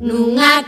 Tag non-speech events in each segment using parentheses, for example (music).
nunha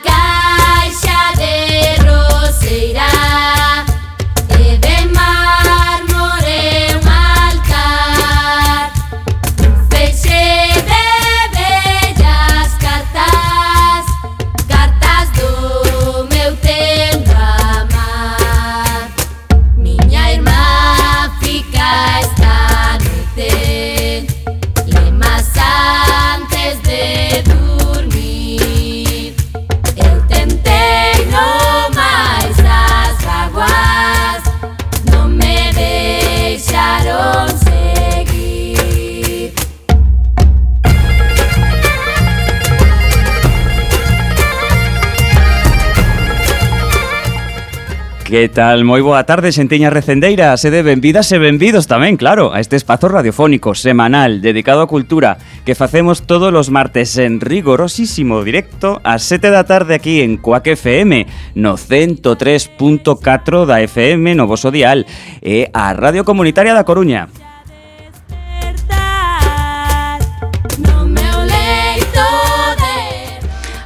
Que tal? Moi boa tarde, xentiñas recendeiras e de benvidas e benvidos tamén, claro, a este espazo radiofónico semanal dedicado á cultura que facemos todos os martes en rigorosísimo directo ás 7 da tarde aquí en Coac FM no 103.4 da FM no e a Radio Comunitaria da Coruña.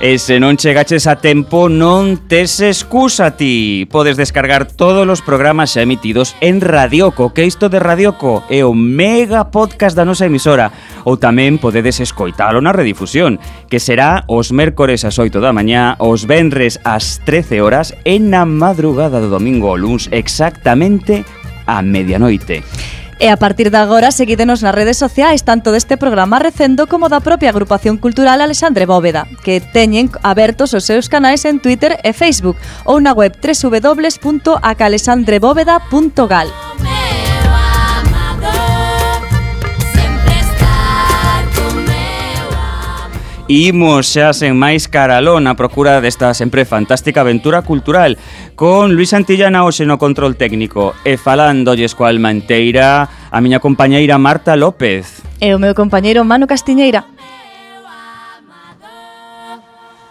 E se non chegaches a tempo, non tes excusa ti. Podes descargar todos os programas xa emitidos en Radioco, que isto de Radioco é o mega podcast da nosa emisora. Ou tamén podedes escoitalo na redifusión, que será os mércores ás 8 da mañá, os venres ás 13 horas e na madrugada do domingo ao luns exactamente a medianoite. E a partir de agora seguídenos nas redes sociais tanto deste programa recendo como da propia agrupación cultural Alexandre Bóveda, que teñen abertos os seus canais en Twitter e Facebook ou na web www.acalexandrebóveda.gal. Imos xa sen máis caralón a procura desta sempre fantástica aventura cultural con Luis Antillana hoxe no control técnico. E falándolles coa Almanteira a miña compañeira Marta López. E o meu compañeiro Mano Castiñeira.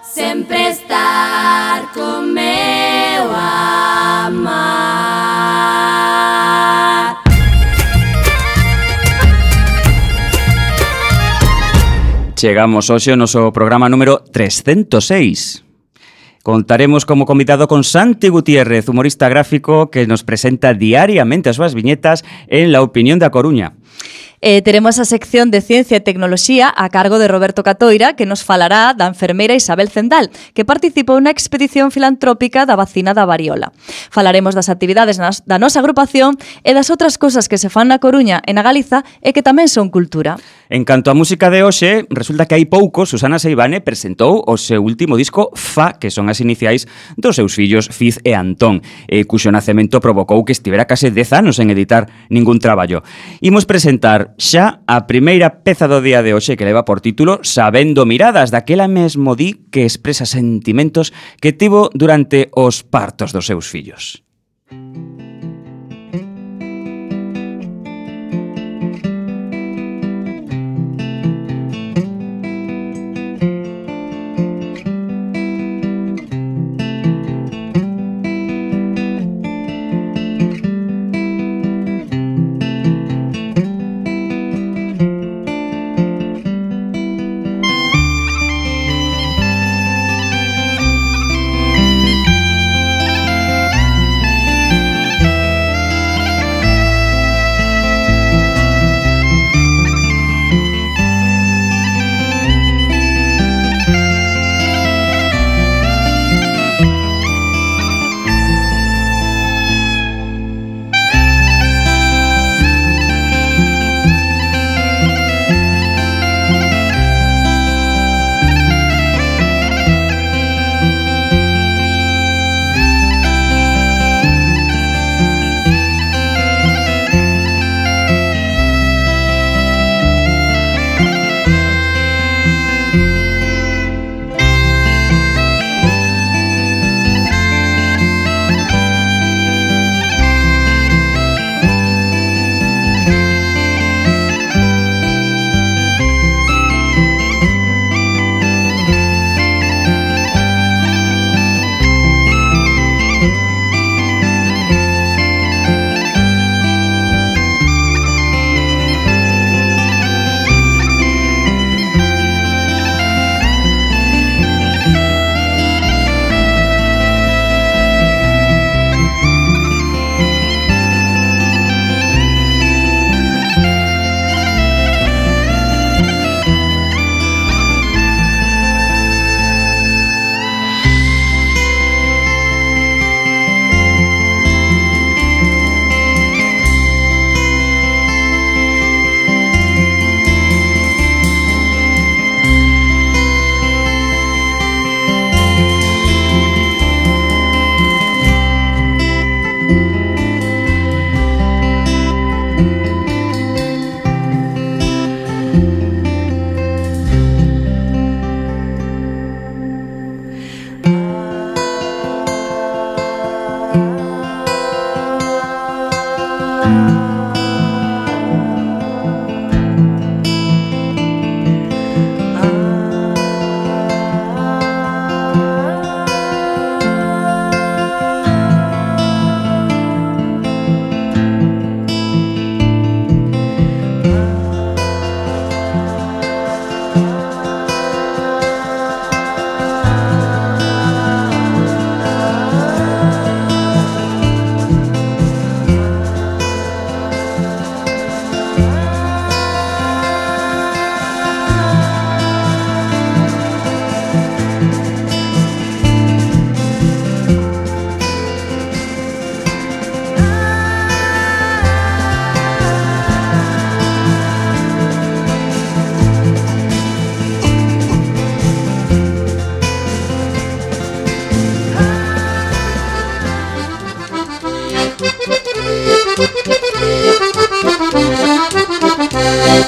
Sempre estar con meu amado Chegamos hoxe ao noso programa número 306. Contaremos como convidado con Santi Gutiérrez, humorista gráfico que nos presenta diariamente as súas viñetas en La Opinión da Coruña. Eh, teremos a sección de Ciencia e Tecnoloxía a cargo de Roberto Catoira, que nos falará da enfermeira Isabel Zendal, que participou na expedición filantrópica da vacina da variola. Falaremos das actividades nas, da nosa agrupación e das outras cousas que se fan na Coruña e na Galiza e que tamén son cultura. En canto á música de hoxe, resulta que hai pouco Susana Seibane presentou o seu último disco Fa, que son as iniciais dos seus fillos Fiz e Antón, e cuxo nacemento provocou que estivera case 10 anos en editar ningún traballo. Imos presentar xa a primeira peza do día de hoxe que leva por título Sabendo miradas, daquela mesmo di que expresa sentimentos que tivo durante os partos dos seus fillos.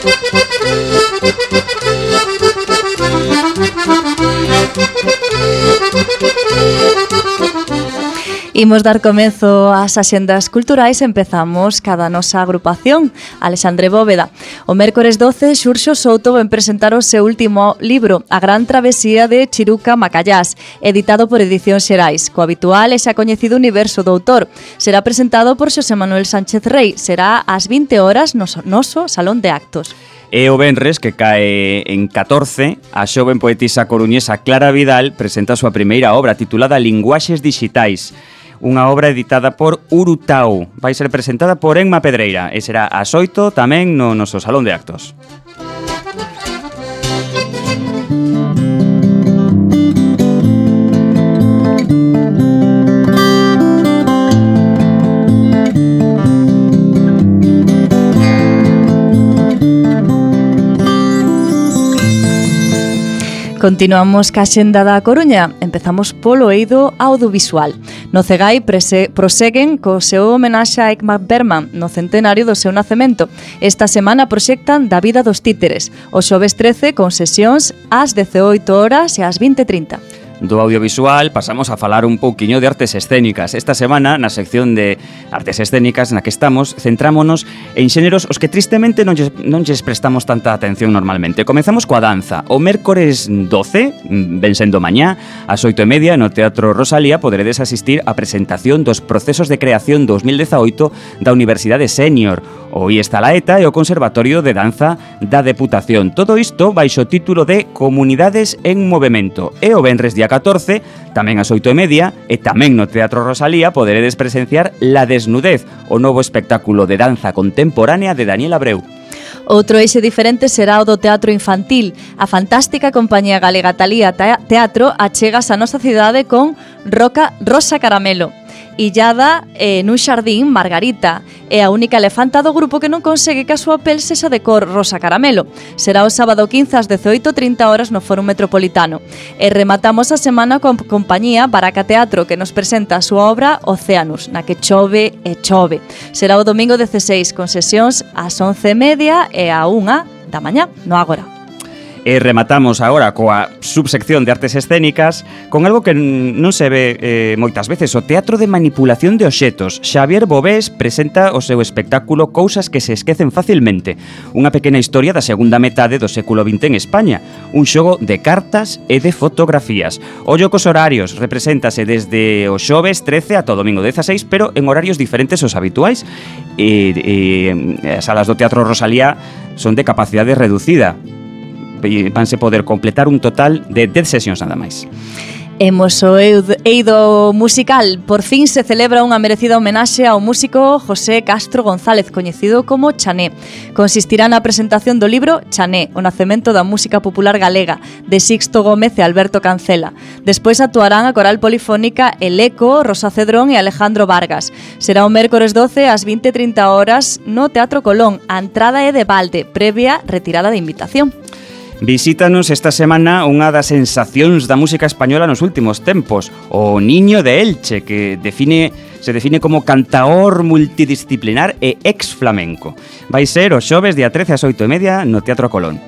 Thank you. Imos dar comezo ás axendas culturais empezamos cada nosa agrupación, Alexandre Bóveda. O mércores 12, Xurxo Souto ven presentar o seu último libro, A gran travesía de Chiruca Macallás, editado por Edición Xerais. Co habitual e xa coñecido universo do autor. Será presentado por Xosé Manuel Sánchez Rey. Será ás 20 horas no noso Salón de Actos. E o Benres, que cae en 14, a xoven poetisa coruñesa Clara Vidal presenta a súa primeira obra titulada Linguaxes Digitais unha obra editada por Urutau. Vai ser presentada por Enma Pedreira e será ás 8 tamén no noso Salón de Actos. Continuamos ca xenda da Coruña. Empezamos polo eido audiovisual. No Cegai prese, proseguen co seu homenaxe a Ekmar Berman no centenario do seu nacemento. Esta semana proxectan Da vida dos títeres. O xoves 13 con sesións ás 18 horas e ás 20.30 do audiovisual, pasamos a falar un pouquiño de artes escénicas. Esta semana, na sección de artes escénicas na que estamos, centrámonos en xéneros os que tristemente non lles, non lles prestamos tanta atención normalmente. Comezamos coa danza. O mércores 12, ben mm, sendo mañá, ás 8 e media no Teatro Rosalía poderedes asistir á presentación dos procesos de creación 2018 da Universidade Senior, O está Laeta e o Conservatorio de Danza da Deputación. Todo isto baixo o título de Comunidades en Movimento. E o Benres día 14, tamén ás 8 e media, e tamén no Teatro Rosalía poderedes presenciar La Desnudez, o novo espectáculo de danza contemporánea de Daniel Abreu. Outro eixe diferente será o do teatro infantil. A fantástica compañía galega Talía Teatro achegas a nosa cidade con Roca Rosa Caramelo illada eh, nun xardín Margarita. É a única elefanta do grupo que non consegue que a súa pel sexa de cor rosa caramelo. Será o sábado 15 ás 18.30 horas no Fórum Metropolitano. E rematamos a semana con compañía Baraca Teatro que nos presenta a súa obra Oceanus, na que chove e chove. Será o domingo 16 con sesións ás 11.30 e a 1 da mañá no agora. E rematamos agora coa subsección de artes escénicas con algo que non se ve eh, moitas veces, o Teatro de Manipulación de Oxetos. Xavier Bobés presenta o seu espectáculo Cousas que se esquecen facilmente, unha pequena historia da segunda metade do século XX en España, un xogo de cartas e de fotografías. Ollo cos horarios, represéntase desde o xoves 13 ata o domingo 16, pero en horarios diferentes aos habituais. E, e, as salas do Teatro Rosalía son de capacidade reducida, vanse poder completar un total de 10 sesións nada máis. Hemos oído musical. Por fin se celebra unha merecida homenaxe ao músico José Castro González, coñecido como Chané. Consistirá na presentación do libro Chané, o nacemento da música popular galega, de Sixto Gómez e Alberto Cancela. Despois actuarán a coral polifónica El Eco, Rosa Cedrón e Alejandro Vargas. Será o mércores 12 ás 20.30 horas no Teatro Colón. A entrada é de balde, previa retirada de invitación. Visítanos esta semana unha das sensacións da música española nos últimos tempos, o Niño de Elche, que define se define como cantaor multidisciplinar e ex flamenco. Vai ser o xoves día 13 ás 8 e media no Teatro Colón.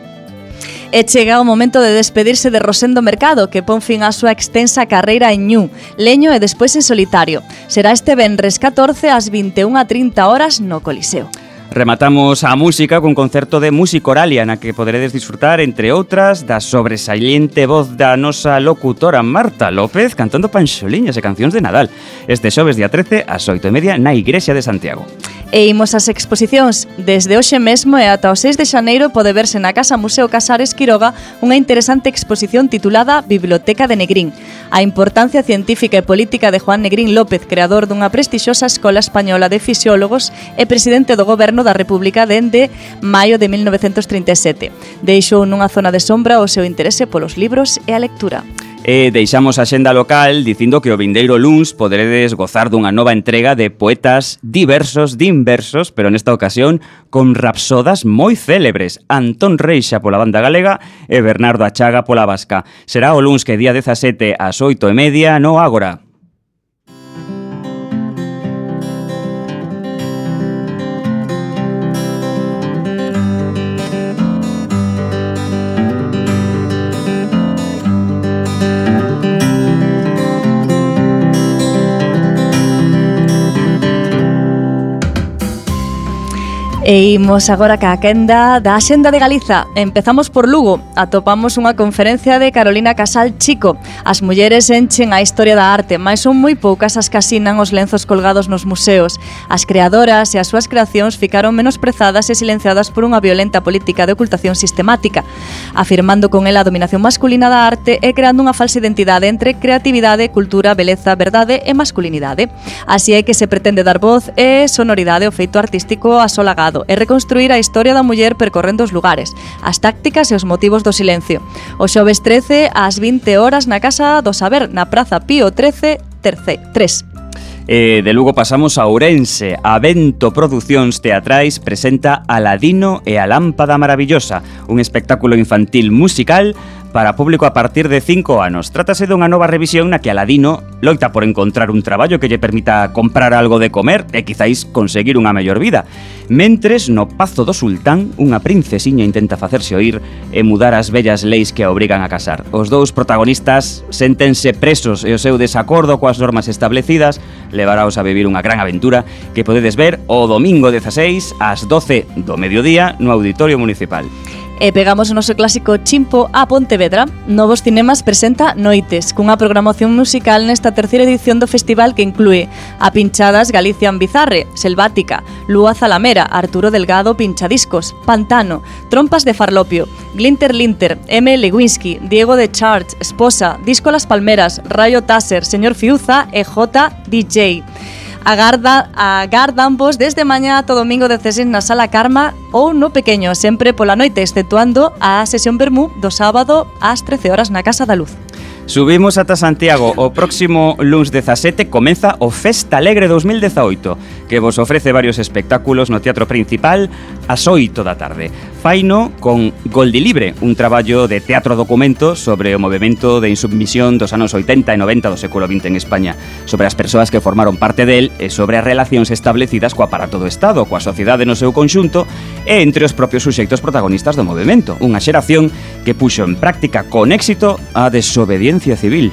E chega o momento de despedirse de Rosendo Mercado, que pon fin á súa extensa carreira en Ñu, Leño e despois en solitario. Será este venres 14 ás 21.30 horas no Coliseo. Rematamos a música cun concerto de Musicoralia na que poderedes disfrutar, entre outras, da sobresaliente voz da nosa locutora Marta López cantando panxoliñas e cancións de Nadal este xoves día 13 ás 8 e media na Igrexa de Santiago. E imos ás exposicións. Desde hoxe mesmo e ata o 6 de xaneiro pode verse na Casa Museo Casares Quiroga unha interesante exposición titulada Biblioteca de Negrín. A importancia científica e política de Juan Negrín López, creador dunha prestixosa Escola Española de Fisiólogos e presidente do Goberno goberno da República dende maio de 1937. Deixou nunha zona de sombra o seu interese polos libros e a lectura. E deixamos a xenda local dicindo que o vindeiro luns poderedes gozar dunha nova entrega de poetas diversos, dinversos, pero nesta ocasión con rapsodas moi célebres. Antón Reixa pola banda galega e Bernardo Achaga pola vasca. Será o luns que día 17 ás 8 e media no Ágora. E imos agora ca quenda da Xenda de Galiza. Empezamos por Lugo. Atopamos unha conferencia de Carolina Casal Chico. As mulleres enchen a historia da arte, mas son moi poucas as que asinan os lenzos colgados nos museos. As creadoras e as súas creacións ficaron menosprezadas e silenciadas por unha violenta política de ocultación sistemática, afirmando con ela a dominación masculina da arte e creando unha falsa identidade entre creatividade, cultura, beleza, verdade e masculinidade. Así é que se pretende dar voz e sonoridade ao feito artístico asolagado texto e reconstruir a historia da muller percorrendo os lugares, as tácticas e os motivos do silencio. O xoves 13 ás 20 horas na Casa do Saber, na Praza Pío 13, terce, 3. E de Lugo pasamos a Ourense. A Vento Producións Teatrais presenta Aladino e a Lámpada Maravillosa, un espectáculo infantil musical para público a partir de 5 anos. Trátase dunha nova revisión na que Aladino loita por encontrar un traballo que lle permita comprar algo de comer e quizáis conseguir unha mellor vida. Mentres, no Pazo do Sultán, unha princesiña intenta facerse oír e mudar as bellas leis que a obrigan a casar. Os dous protagonistas sentense presos e o seu desacordo coas normas establecidas levaráos a vivir unha gran aventura que podedes ver o domingo 16 ás 12 do mediodía no Auditorio Municipal e pegamos o noso clásico Chimpo a Pontevedra. Novos Cinemas presenta Noites, cunha programación musical nesta terceira edición do festival que inclúe a Pinchadas Galician Bizarre, Selvática, Lúa Zalamera, Arturo Delgado Pinchadiscos, Pantano, Trompas de Farlopio, Glinter Linter, M. Lewinsky, Diego de Charge, Esposa, Disco Las Palmeras, Rayo Taser, Señor Fiuza e J. DJ agarda, agardan vos desde mañá todo domingo 16 na Sala Karma ou no Pequeño, sempre pola noite, exceptuando a sesión Bermú do sábado ás 13 horas na Casa da Luz. Subimos ata Santiago. O próximo luns 17 comeza o Festa Alegre 2018, que vos ofrece varios espectáculos no Teatro Principal ás 8 da tarde faino con Gol de Libre, un traballo de teatro documento sobre o movimento de insubmisión dos anos 80 e 90 do século XX en España, sobre as persoas que formaron parte del e sobre as relacións establecidas co aparato do Estado, coa sociedade no seu conxunto e entre os propios suxeitos protagonistas do movimento, unha xeración que puxo en práctica con éxito a desobediencia civil.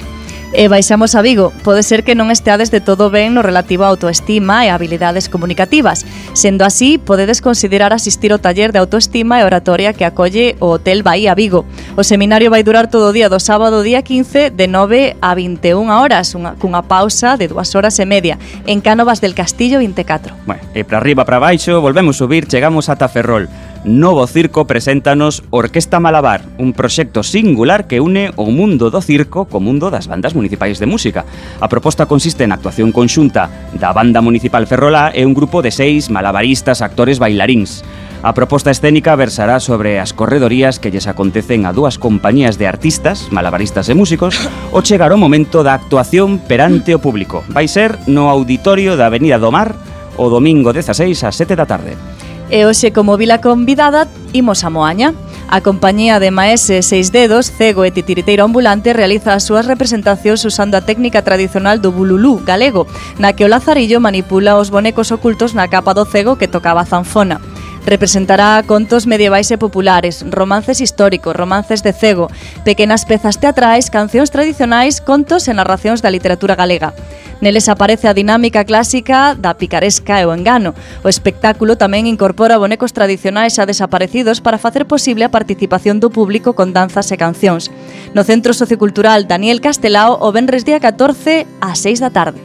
E baixamos a Vigo. Pode ser que non esteades de todo ben no relativo a autoestima e habilidades comunicativas. Sendo así, podedes considerar asistir ao taller de autoestima e oratoria que acolle o Hotel Bahía Vigo. O seminario vai durar todo o día do sábado día 15 de 9 a 21 horas, unha, cunha pausa de 2 horas e media, en Cánovas del Castillo 24. Bueno, e para arriba, para baixo, volvemos subir, chegamos ata Ferrol. Novo Circo preséntanos Orquesta Malabar, un proxecto singular que une o mundo do circo co mundo das bandas municipais de música. A proposta consiste en actuación conxunta da Banda Municipal Ferrolá e un grupo de seis malabaristas, actores, bailaríns. A proposta escénica versará sobre as corredorías que lles acontecen a dúas compañías de artistas, malabaristas e músicos, o chegar o momento da actuación perante o público. Vai ser no auditorio da Avenida do Mar o domingo 16 a 7 da tarde. E hoxe como vila convidada imos a Moaña. A compañía de Maese Seis Dedos, Cego e Titiriteiro Ambulante realiza as súas representacións usando a técnica tradicional do bululú galego, na que o lazarillo manipula os bonecos ocultos na capa do cego que tocaba a zanfona. Representará contos medievais e populares, romances históricos, romances de cego, pequenas pezas teatrais, cancións tradicionais, contos e narracións da literatura galega. Neles aparece a dinámica clásica da picaresca e o engano. O espectáculo tamén incorpora bonecos tradicionais xa desaparecidos para facer posible a participación do público con danzas e cancións. No Centro Sociocultural Daniel Castelao o venres día 14 a 6 da tarde.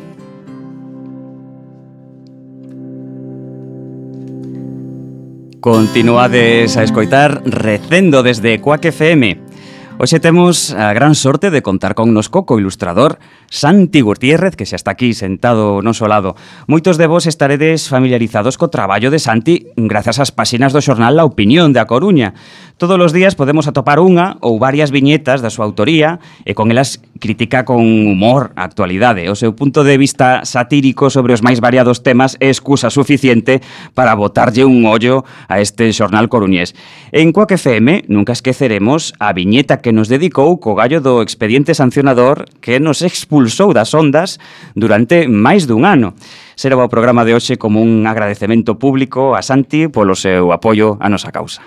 Continuades a escoitar Recendo desde Coac FM. Hoxe temos a gran sorte de contar con nos co ilustrador Santi Gutiérrez, que xa está aquí sentado no noso lado. Moitos de vos estaredes familiarizados co traballo de Santi grazas ás páxinas do xornal La Opinión de A Coruña. Todos os días podemos atopar unha ou varias viñetas da súa autoría e con elas critica con humor a actualidade. O seu punto de vista satírico sobre os máis variados temas é excusa suficiente para botarlle un ollo a este xornal coruñés. En Coac FM nunca esqueceremos a viñeta que nos dedicou co gallo do expediente sancionador que nos expulsou das ondas durante máis dun ano. Será o programa de hoxe como un agradecemento público a Santi polo seu apoio a nosa causa.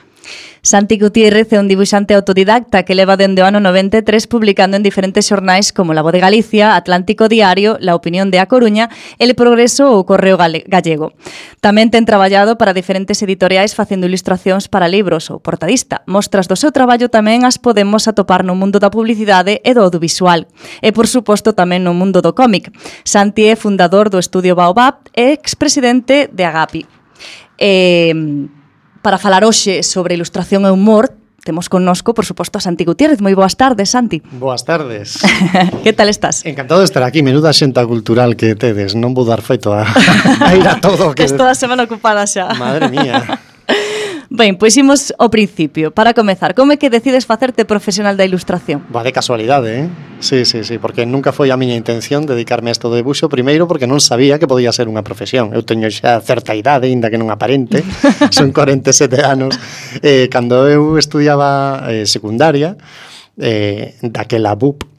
Santi Gutiérrez é un dibuixante autodidacta que leva dende o ano 93 publicando en diferentes xornais como La Voz de Galicia, Atlántico Diario, La Opinión de A Coruña, El Progreso ou Correo Gallego. Tamén ten traballado para diferentes editoriais facendo ilustracións para libros ou portadista. Mostras do seu traballo tamén as podemos atopar no mundo da publicidade e do audiovisual. E, por suposto, tamén no mundo do cómic. Santi é fundador do estudio Baobab e expresidente de Agapi. Eh, para falar hoxe sobre ilustración e humor, temos connosco, por suposto, a Santi Gutiérrez. Moi boas tardes, Santi. Boas tardes. (laughs) que tal estás? Encantado de estar aquí. Menuda xenta cultural que tedes. Non vou dar feito a, (laughs) a ir a todo. Que... Estou a semana ocupada xa. Madre mía. (laughs) Ben, pois imos ao principio. Para comezar, como é que decides facerte profesional da ilustración? Va de casualidade, eh? Sí, sí, sí, porque nunca foi a miña intención dedicarme a isto do debuxo, primeiro porque non sabía que podía ser unha profesión. Eu teño xa certa idade, aínda que non aparente, (laughs) son 47 anos. Eh, cando eu estudiaba eh, secundaria, eh, daquela BUP,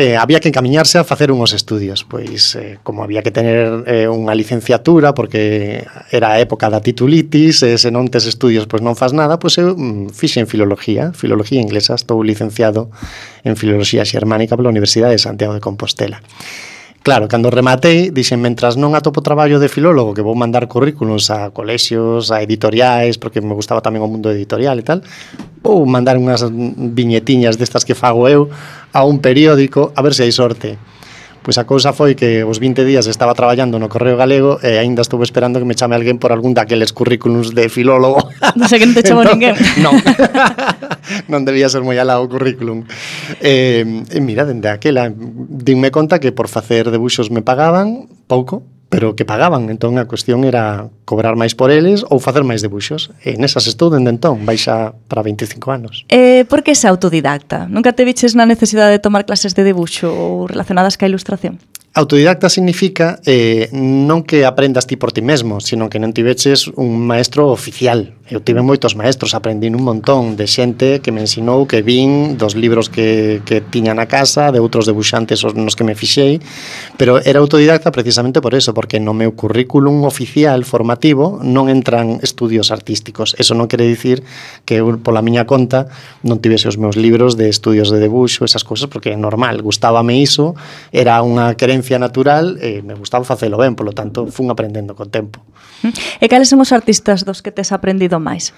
eh, había que encamiñarse a facer unhos estudios, pois eh, como había que tener eh, unha licenciatura porque era a época da titulitis, e eh, se non tes estudios pois non faz nada, pois eu mm, fixe en filología, filología inglesa, estou licenciado en filoloxía xermánica pola Universidade de Santiago de Compostela. Claro, cando rematei, dixen, mentras non atopo traballo de filólogo, que vou mandar currículums a colexios, a editoriais, porque me gustaba tamén o mundo editorial e tal, ou mandar unhas viñetiñas destas que fago eu a un periódico a ver se hai sorte. Pois a cousa foi que os 20 días estaba traballando no Correo Galego e aínda estuve esperando que me chame alguén por algún daqueles currículums de filólogo. (laughs) Non sei que non te chamou entón, ninguén. (laughs) Non. (laughs) non debía ser moi alá o currículum. Eh, e mira, dende aquela, dime conta que por facer debuxos me pagaban pouco, pero que pagaban, entón a cuestión era cobrar máis por eles ou facer máis debuxos. E nesas estou dende entón, baixa para 25 anos. Eh, por que esa autodidacta? Nunca te viches na necesidade de tomar clases de debuxo ou relacionadas ca ilustración? Autodidacta significa eh, non que aprendas ti por ti mesmo, sino que non tiveches un maestro oficial, eu tive moitos maestros, aprendín un montón de xente que me ensinou, que vin dos libros que, que tiña na casa, de outros debuxantes nos que me fixei, pero era autodidacta precisamente por eso, porque no meu currículum oficial formativo non entran estudios artísticos. Eso non quere dicir que eu, pola miña conta, non tivese os meus libros de estudios de debuxo, esas cousas, porque é normal, gustábame iso, era unha querencia natural, e me gustaba facelo ben, polo tanto, fun aprendendo con tempo. E cales son os artistas dos que tes aprendido aprenderon máis?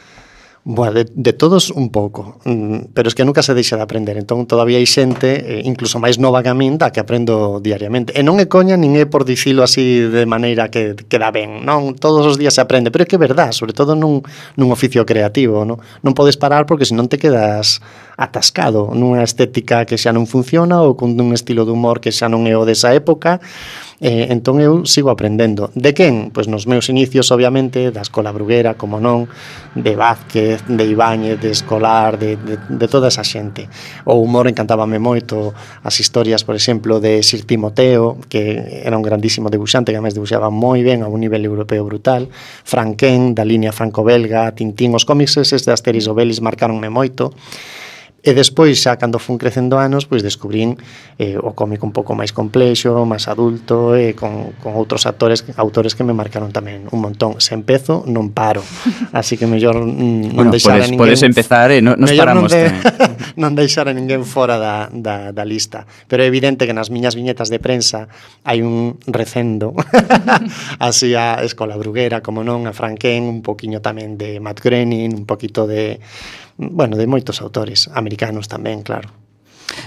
Bueno, de, de todos un pouco, mm, pero es que nunca se deixa de aprender, entón todavía hai xente, eh, incluso máis nova que a min, da que aprendo diariamente. E non é coña, nin é por dicilo así de maneira que, que dá ben, non? Todos os días se aprende, pero é que é verdad, sobre todo nun, nun oficio creativo, non? Non podes parar porque senón te quedas atascado nunha estética que xa non funciona ou con un estilo de humor que xa non é o desa época eh, entón eu sigo aprendendo. De quen? Pois nos meus inicios, obviamente, da Escola Bruguera, como non, de Vázquez, de Ibáñez, de Escolar, de, de, de toda esa xente. O humor encantábame moito, as historias, por exemplo, de Sir Timoteo, que era un grandísimo debuxante, que además debuxaba moi ben a un nivel europeo brutal, Franquén, da línea franco-belga, Tintín, os cómics eses de Asteris Obelis marcaronme moito, E despois, xa cando fun crecendo anos, pois descubrín eh, o cómic un pouco máis complexo, máis adulto, e eh, con, con outros actores, autores que me marcaron tamén un montón. Se empezo, non paro. (laughs) Así que mellor mm, non bueno, deixar podes, a ninguén... Podes empezar e eh, non, nos paramos non, de, (laughs) non deixar a ninguén fora da, da, da lista. Pero é evidente que nas miñas viñetas de prensa hai un recendo (laughs) así a Escola Bruguera, como non, a Franken, un poquinho tamén de Matt Groening, un poquito de bueno, de moitos autores, americanos tamén, claro.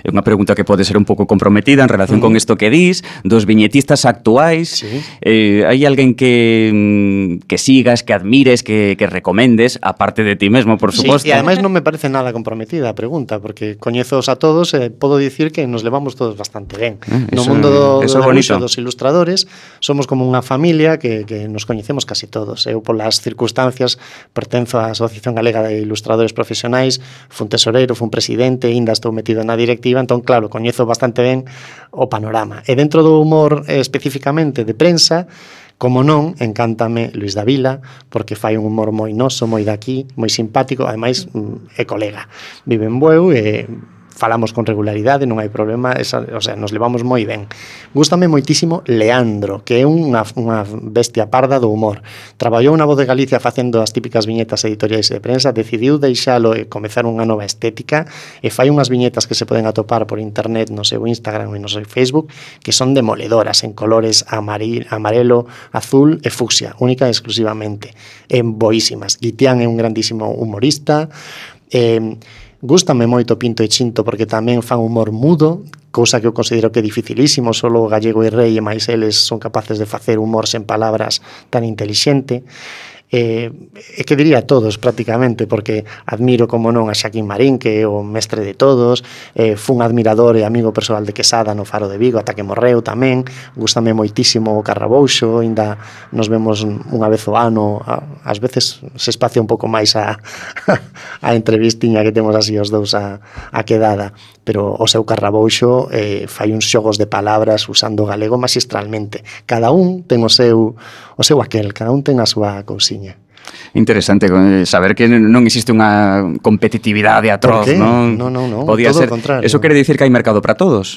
É unha pregunta que pode ser un pouco comprometida en relación mm. con isto que dis, dos viñetistas actuais. Sí. Eh, hai alguén que, mm, que sigas, que admires, que, que recomendes, aparte de ti mesmo, por suposto. Sí, e ademais non me parece nada comprometida a pregunta, porque coñezos a todos e eh, podo dicir que nos levamos todos bastante ben. Eh, no eso, mundo do, eso do bonito. dos ilustradores somos como unha familia que, que nos coñecemos casi todos. Eu, polas circunstancias, pertenzo á Asociación Galega de Ilustradores Profesionais, fun tesoreiro, fun presidente, ainda estou metido na directiva, entón, claro, coñezo bastante ben o panorama. E dentro do humor eh, especificamente de prensa, Como non, encántame Luis Davila, porque fai un humor moi noso, moi daqui, moi simpático, ademais mm, é colega. Vive en Bueu e falamos con regularidade, non hai problema, esa, o sea, nos levamos moi ben. Gústame moitísimo Leandro, que é unha, unha bestia parda do humor. Traballou na Voz de Galicia facendo as típicas viñetas editoriais de prensa, decidiu deixalo e comezar unha nova estética e fai unhas viñetas que se poden atopar por internet no seu Instagram e no seu Facebook que son demoledoras en colores amaril, amarelo, azul e fucsia, única e exclusivamente. En boísimas. Guitián é un grandísimo humorista, eh, Gústame moito Pinto e Chinto porque tamén fan humor mudo, cousa que eu considero que é dificilísimo, solo o gallego e rei e máis eles son capaces de facer humor sen palabras tan intelixente eh, e que diría a todos prácticamente, porque admiro como non a Xaquín Marín, que é o mestre de todos, eh, fun admirador e amigo personal de Quesada no Faro de Vigo, ata que morreu tamén, gustame moitísimo o Carrabouxo, ainda nos vemos unha vez o ano, ás veces se espacia un pouco máis a, (laughs) a entrevistiña que temos así os dous a, a quedada, pero o seu Carrabouxo eh, fai uns xogos de palabras usando galego magistralmente. Cada un ten o seu o seu aquel, cada un ten a súa cousiña. Interesante eh, saber que non existe unha competitividade atroz, non? Non, non, non, Podía todo ser... o contrario. Eso quere dicir que hai mercado para todos.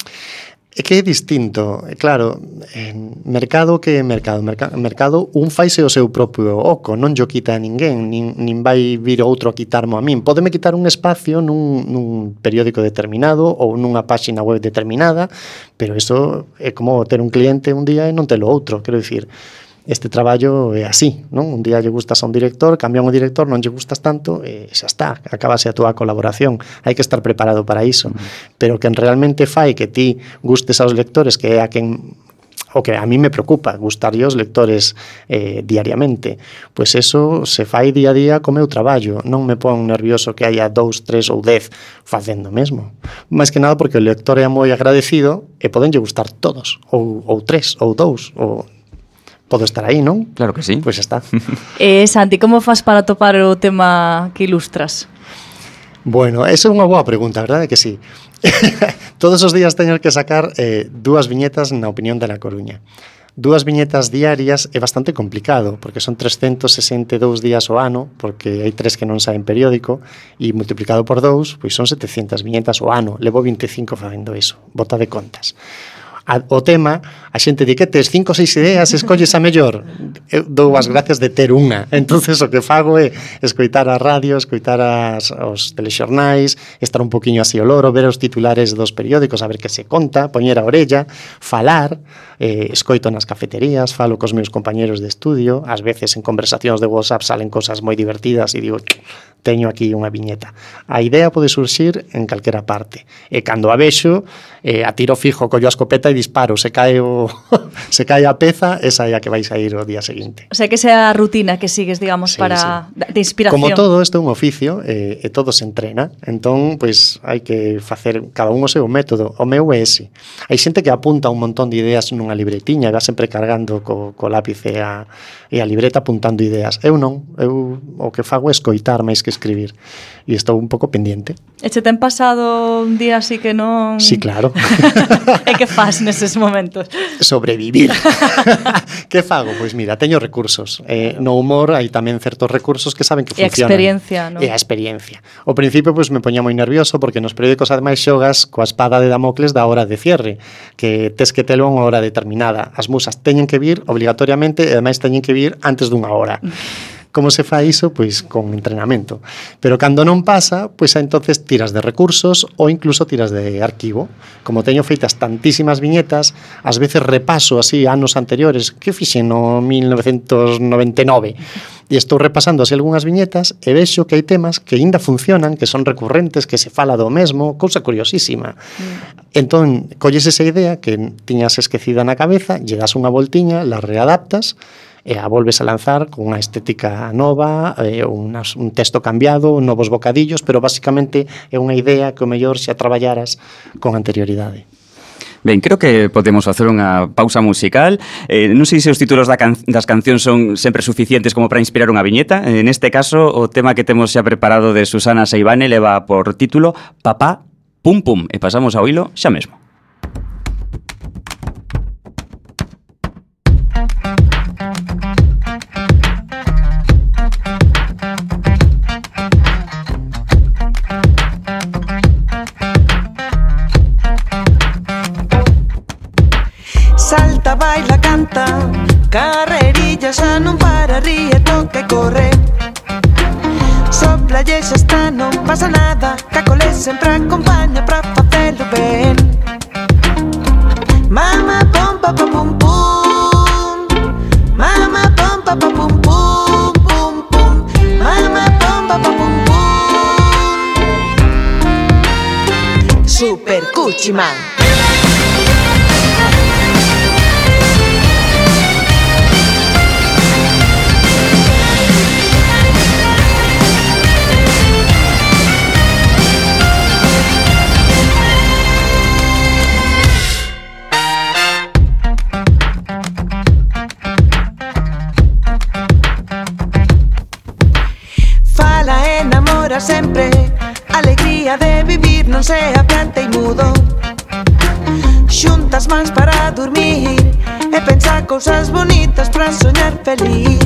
É que é distinto, eh, claro, eh, mercado que é mercado, mercado, mercado un faise o seu propio oco, non yo quita a ninguén, nin, nin vai vir outro a quitarmo a min. Pódeme quitar un espacio nun, nun periódico determinado ou nunha páxina web determinada, pero eso é como ter un cliente un día e non telo outro, quero dicir, este traballo é así, non? Un día lle gustas a un director, cambian o director, non lle gustas tanto, e xa está, acabase a túa colaboración. Hai que estar preparado para iso. Mm. Pero que realmente fai que ti gustes aos lectores, que é a quen o que a mí me preocupa, gustarlle aos lectores eh, diariamente. Pois eso se fai día a día co meu traballo. Non me pon nervioso que haya dous, tres ou dez facendo mesmo. Mais que nada porque o lector é moi agradecido e podenlle gustar todos, ou, ou tres, ou dous, ou todo estar aí, non? Claro que sí. Pois pues está. (laughs) eh, Santi, como faz para topar o tema que ilustras? Bueno, esa é unha boa pregunta, verdade que sí. (laughs) Todos os días teño que sacar eh, dúas viñetas na opinión de La Coruña. Dúas viñetas diarias é bastante complicado, porque son 362 días ao ano, porque hai tres que non saen periódico, e multiplicado por dous, pois son 700 viñetas ao ano. Levo 25 facendo iso, bota de contas a, o tema, a xente di que tes cinco ou seis ideas, escolles a mellor. Eu dou as gracias de ter unha. (laughs) entonces o que fago é escoitar a radio, escoitar as, os telexornais, estar un poquinho así o loro, ver os titulares dos periódicos, a ver que se conta, poñer a orella, falar, eh, escoito nas cafeterías, falo cos meus compañeros de estudio, ás veces en conversacións de WhatsApp salen cosas moi divertidas e digo, teño aquí unha viñeta. A idea pode surxir en calquera parte. E cando a vexo, eh, a tiro fijo collo a escopeta e disparo, se cae o (laughs) se cae a peza, esa é a que vais a ir o día seguinte. O sea, que esa rutina que sigues, digamos, sí, para sí. de inspiración. Como todo, isto é un oficio eh, e todo se entrena. Entón, pois pues, hai que facer cada un o seu método. O meu é ese. Hai xente que apunta un montón de ideas nunha libretiña, va sempre cargando co, co lápiz e a, e a libreta apuntando ideas. Eu non, eu o que fago é escoitar máis que escribir e estou un pouco pendiente. ¿Eh, e che ten pasado un día así que non... Sí, claro. e que faz neses momentos? Sobrevivir. (laughs) que fago? Pois mira, teño recursos. Eh, no humor hai tamén certos recursos que saben que funcionan. E a experiencia, non? E a experiencia. O principio, pois, me poña moi nervioso porque nos periódicos ademais xogas coa espada de Damocles da hora de cierre, que tes que telo a unha hora determinada. As musas teñen que vir obligatoriamente e ademais teñen que vir antes dunha hora. Mm. Como se fai iso? Pois con entrenamento. Pero cando non pasa, pois entonces tiras de recursos ou incluso tiras de arquivo. Como teño feitas tantísimas viñetas, ás veces repaso así anos anteriores, que fixen no 1999? e estou repasando así algunhas viñetas e vexo que hai temas que aínda funcionan, que son recurrentes, que se fala do mesmo, cousa curiosísima. Mm. Entón, colles esa idea que tiñas esquecida na cabeza, lle das unha voltiña, la readaptas e a volves a lanzar con unha estética nova, eh, unas, un texto cambiado, novos bocadillos, pero basicamente é unha idea que o mellor xa traballaras con anterioridade. Ben, creo que podemos facer unha pausa musical. Eh, non sei se os títulos da can das cancións son sempre suficientes como para inspirar unha viñeta. Eh, en este caso, o tema que temos xa preparado de Susana Seibane leva por título Papá Pum Pum. E pasamos ao hilo xa mesmo. sempre accompagna fra fratello Ben. Mamma pompa pa pum pum. Mamma pompa pa pum pum pum pum. Mamma pompa pa pum pum. Super Cucci Man. non sea planta e mudo. Xuntas mans para dormir. E pensar cousas bonitas para soñar feliz.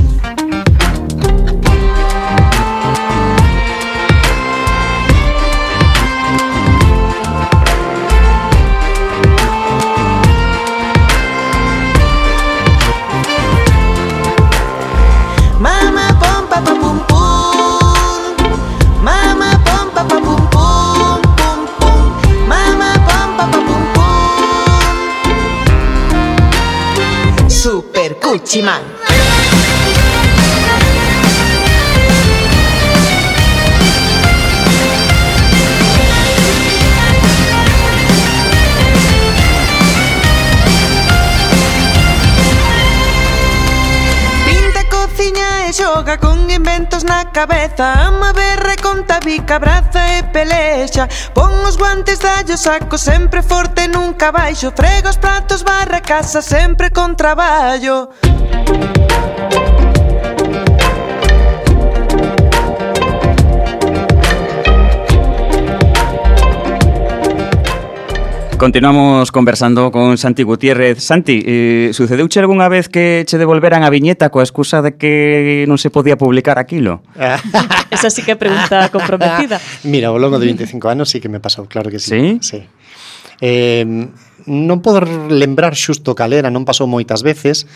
Của chim ăn. xoga con inventos na cabeza. Ama berre conta bica, braza e pelexa. Pon os guantes, dallo saco, sempre forte, nunca baixo. Frega os pratos, barra casa, sempre con traballo. Música Continuamos conversando con Santi Gutiérrez. Santi, eh, sucedeuche algunha vez que che devolveran a viñeta coa excusa de que non se podía publicar aquilo? (laughs) Esa sí que é pregunta comprometida. (laughs) Mira, ao longo de 25 anos sí que me pasou, claro que sí. Sí? Sí. Eh, non podo lembrar xusto calera, non pasou moitas veces,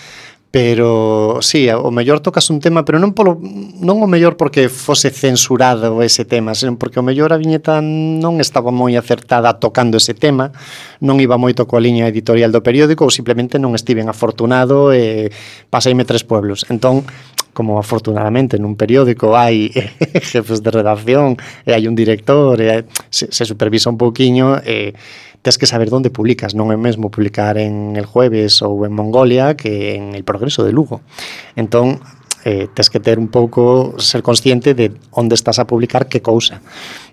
pero sí, o mellor tocas un tema, pero non polo non o mellor porque fose censurado ese tema, senón porque o mellor a viñeta non estaba moi acertada tocando ese tema, non iba moito coa liña editorial do periódico ou simplemente non estiven afortunado e paseime tres pueblos. Entón, como afortunadamente nun periódico hai (laughs) jefes de redacción e hai un director e se, se supervisa un pouquiño e tens que saber onde publicas, non é mesmo publicar en El Jueves ou en Mongolia que en El Progreso de Lugo. Entón, eh, tes que ter un pouco ser consciente de onde estás a publicar que cousa.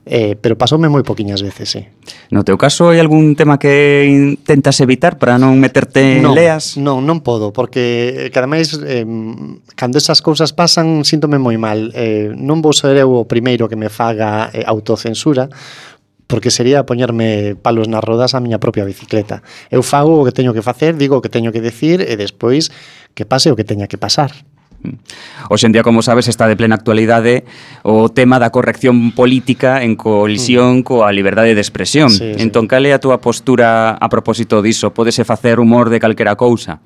Eh, pero pasoume moi poquiñas veces, sí. No teu caso hai algún tema que intentas evitar para non meterte non, leas? Non, non podo, porque eh, que ademais eh, cando esas cousas pasan síntome moi mal. Eh, non vou ser eu o primeiro que me faga eh, autocensura, porque sería poñerme palos nas rodas a miña propia bicicleta. Eu fago o que teño que facer, digo o que teño que decir e despois que pase o que teña que pasar. Mm. Hoxe en día, como sabes, está de plena actualidade o tema da corrección política en colisión mm. coa liberdade de expresión. Sí, sí. Entón, cal é a túa postura a propósito diso? Pódese facer humor de calquera cousa?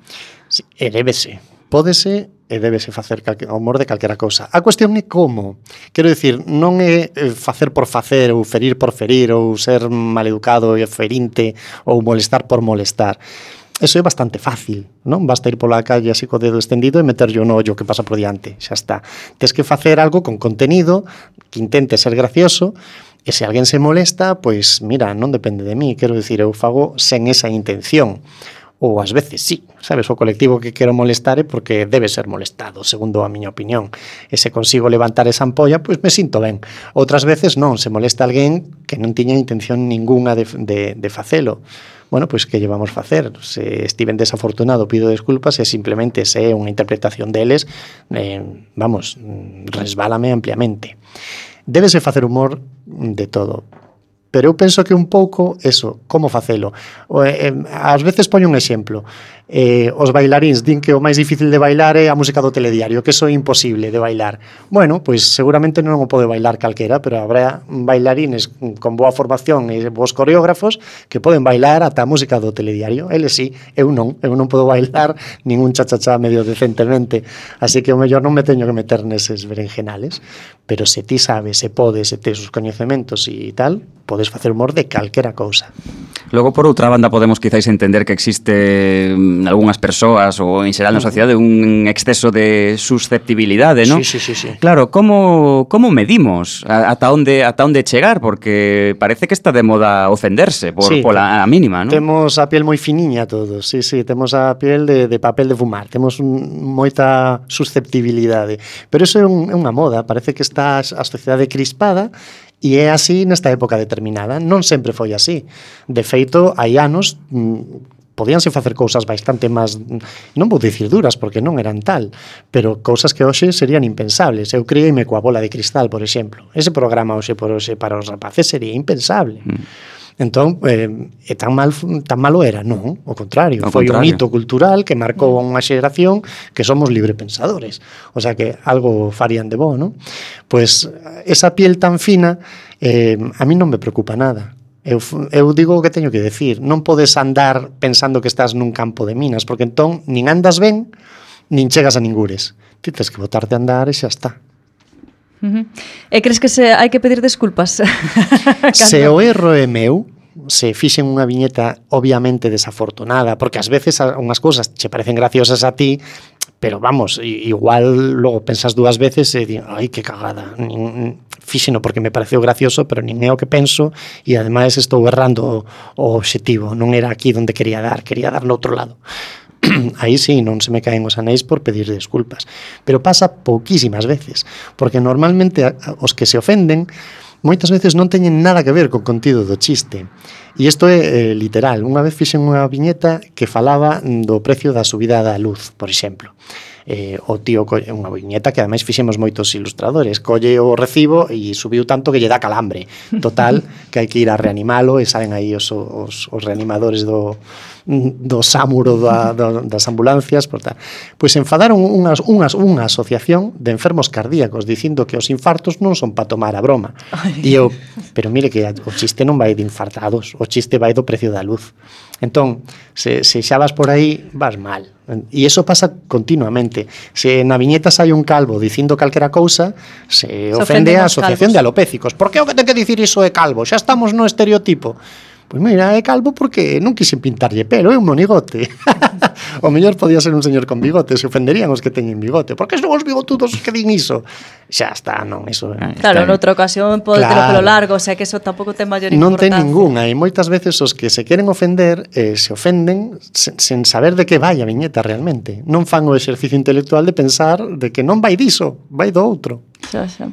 Sí, débese Pódese e débese facer calque, o humor de calquera cousa. A cuestión é como. Quero dicir, non é eh, facer por facer ou ferir por ferir ou ser maleducado e ferinte ou molestar por molestar. Eso é bastante fácil, non? Basta ir pola calle así co dedo extendido e meterlle un ollo que pasa por diante, xa está. Tes que facer algo con contenido que intente ser gracioso e se alguén se molesta, pois mira, non depende de mí, quero dicir, eu fago sen esa intención ou ás veces sí, sabes, o colectivo que quero molestar é porque debe ser molestado, segundo a miña opinión. E se consigo levantar esa ampolla, pois me sinto ben. Outras veces non, se molesta alguén que non tiña intención ningunha de, de, de facelo. Bueno, pois que llevamos facer? Se estiven desafortunado, pido desculpas e simplemente se é unha interpretación deles, eh, vamos, mm, resbálame ampliamente. Débese facer humor de todo, Pero eu penso que un pouco eso, como facelo. Eh, eh, ás veces poño un exemplo eh, os bailaríns din que o máis difícil de bailar é a música do telediario, que iso é imposible de bailar. Bueno, pois seguramente non o pode bailar calquera, pero habrá bailarines con boa formación e bons coreógrafos que poden bailar ata a música do telediario. Eles sí, eu non, eu non podo bailar (laughs) ningún chachachá medio decentemente, así que o mellor non me teño que meter neses berenjenales, pero se ti sabes, se podes, se tes os coñecementos e tal, podes facer humor de calquera cousa. Logo, por outra banda, podemos quizáis entender que existe mm, algunhas persoas ou en xeral na sociedade un exceso de susceptibilidade, non? Sí, sí, sí, sí. Claro, como, como medimos ata onde ata onde chegar? Porque parece que está de moda ofenderse por, sí, pola a mínima, non? Temos a piel moi finiña todos, sí, sí, temos a piel de, de papel de fumar, temos un, moita susceptibilidade. Pero iso é, un, é unha moda, parece que está a sociedade crispada E é así nesta época determinada, non sempre foi así. De feito, hai anos mm, podíanse facer cousas bastante máis, non vou dicir duras, porque non eran tal, pero cousas que hoxe serían impensables. Eu criei-me coa bola de cristal, por exemplo. Ese programa hoxe por hoxe para os rapaces sería impensable. Mm. Entón, eh, e tan mal tan malo era, non, o contrario, o foi contrario. un hito cultural que marcou a unha xeración que somos librepensadores. O sea que algo farían de bo, non? Pois esa piel tan fina eh, a mí non me preocupa nada. Eu, eu digo o que teño que decir. Non podes andar pensando que estás nun campo de minas, porque entón nin andas ben, nin chegas a ningures. Ti tens que botarte a andar e xa está. Uh -huh. E crees que se hai que pedir desculpas? (laughs) se o erro é meu, se fixen unha viñeta obviamente desafortunada, porque ás veces unhas cousas che parecen graciosas a ti, pero vamos, igual logo pensas dúas veces e di, ai, que cagada, nin, fíxeno porque me pareceu gracioso, pero nin é o que penso e ademais estou errando o, o obxectivo, non era aquí onde quería dar, quería dar no outro lado. (clears throat) aí sí, non se me caen os anéis por pedir desculpas. Pero pasa pouquísimas veces, porque normalmente os que se ofenden moitas veces non teñen nada que ver co contido do chiste. E isto é eh, literal. Unha vez fixen unha viñeta que falaba do precio da subida da luz, por exemplo. Eh, o tío colle unha viñeta que ademais fixemos moitos ilustradores colle o recibo e subiu tanto que lle dá calambre total que hai que ir a reanimalo e saben aí os, os, os reanimadores do, do sámuro da, da, das ambulancias, por tal. Pois enfadaron unhas, unhas, unha asociación de enfermos cardíacos dicindo que os infartos non son para tomar a broma. E eu, pero mire que o chiste non vai de infartados, o chiste vai do precio da luz. Entón, se, se xa vas por aí, vas mal. E iso pasa continuamente. Se na viñeta sai un calvo dicindo calquera cousa, se, se ofende a Asociación calvos. de Alopécicos. Por que o que ten que dicir iso é calvo? Xa estamos no estereotipo. Pois mira, é calvo porque non quixen pintarlle pelo, é un monigote. (laughs) O mellor podía ser un señor con bigote, se ofenderían os que teñen bigote. Por que son os bigotudos que din iso? Xa está, non, iso. Ah, claro, noutra ocasión pode claro. ter o pelo largo, o sea que eso tampouco ten maior non importancia. Non ten ninguna, e moitas veces os que se queren ofender eh, se ofenden sen, sen saber de que vai a viñeta realmente. Non fan o exercicio intelectual de pensar de que non vai diso, vai do outro. Xa, xa.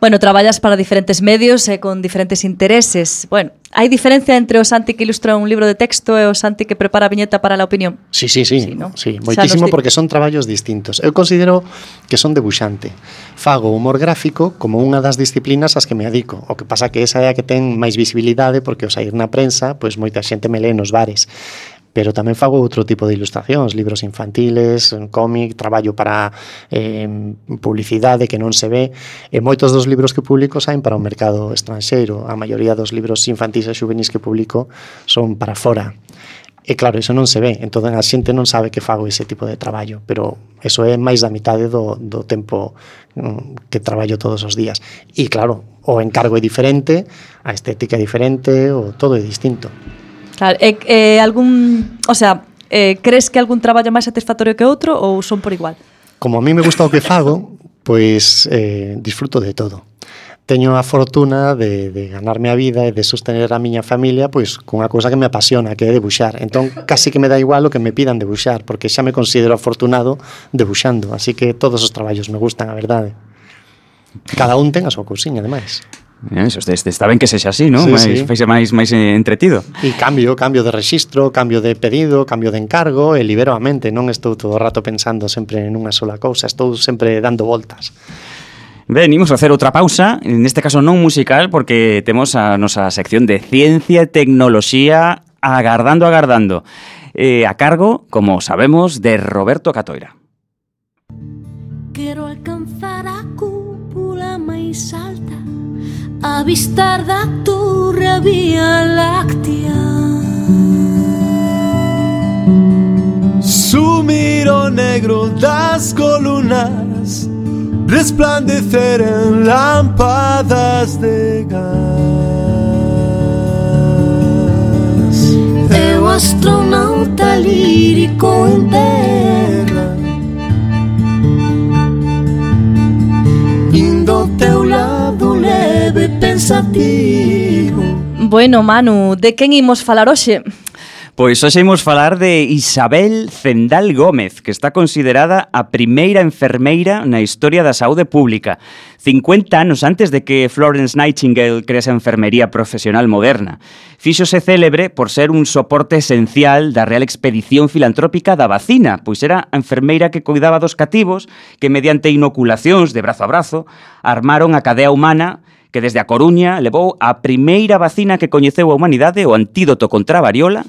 Bueno, traballas para diferentes medios e eh, con diferentes intereses. Bueno, hai diferencia entre o Santi que ilustra un libro de texto e o Santi que prepara a viñeta para a opinión? Sí, sí, sí, sí, no? sí moitísimo porque son traballos distintos. Eu considero que son debuxante. Fago humor gráfico como unha das disciplinas ás que me adico. O que pasa que esa é a que ten máis visibilidade porque o sair na prensa, pois moita xente me lee nos bares pero tamén fago outro tipo de ilustracións, libros infantiles, cómic, traballo para eh, publicidade que non se ve, e moitos dos libros que publico saen para o mercado estranxeiro, a maioría dos libros infantis e juvenis que publico son para fora. E claro, iso non se ve, entón a xente non sabe que fago ese tipo de traballo, pero eso é máis da mitade do, do tempo mm, que traballo todos os días. E claro, o encargo é diferente, a estética é diferente, o todo é distinto. Claro, e, e algún, o sea, eh, crees que algún traballo é máis satisfactorio que outro ou son por igual? Como a mí me gusta o que fago, pois pues, eh, disfruto de todo teño a fortuna de, de ganarme a vida e de sostener a miña familia pois cunha cousa que me apasiona, que é debuxar. Entón, casi que me dá igual o que me pidan debuxar, porque xa me considero afortunado debuxando, así que todos os traballos me gustan, a verdade. Cada un ten a súa cousiña, ademais. Eh, Eso, está ben que sexa así, non? Sí, mais, sí. Feixe máis, máis eh, entretido. E cambio, cambio de registro, cambio de pedido, cambio de encargo e libero a mente. Non estou todo o rato pensando sempre en unha sola cousa, estou sempre dando voltas. Ben, imos facer outra pausa, neste caso non musical, porque temos a nosa sección de ciencia e tecnoloxía agardando, agardando. eh, a cargo, como sabemos, de Roberto Catoira. Quero alcanzar a cúpula máis alta Avistar da torre a Vía Láctea Sumir o negro das columnas resplandecer en lámpadas de gas. Eu astronauta lírico en terra Indo teu lado leve pensativo Bueno, Manu, de quen imos falar hoxe? Pois hoxe imos falar de Isabel Zendal Gómez, que está considerada a primeira enfermeira na historia da saúde pública, 50 anos antes de que Florence Nightingale crease a enfermería profesional moderna. Fíxose célebre por ser un soporte esencial da Real Expedición Filantrópica da Vacina, pois era a enfermeira que cuidaba dos cativos que mediante inoculacións de brazo a brazo armaron a cadea humana que desde a Coruña levou a primeira vacina que coñeceu a humanidade o antídoto contra a variola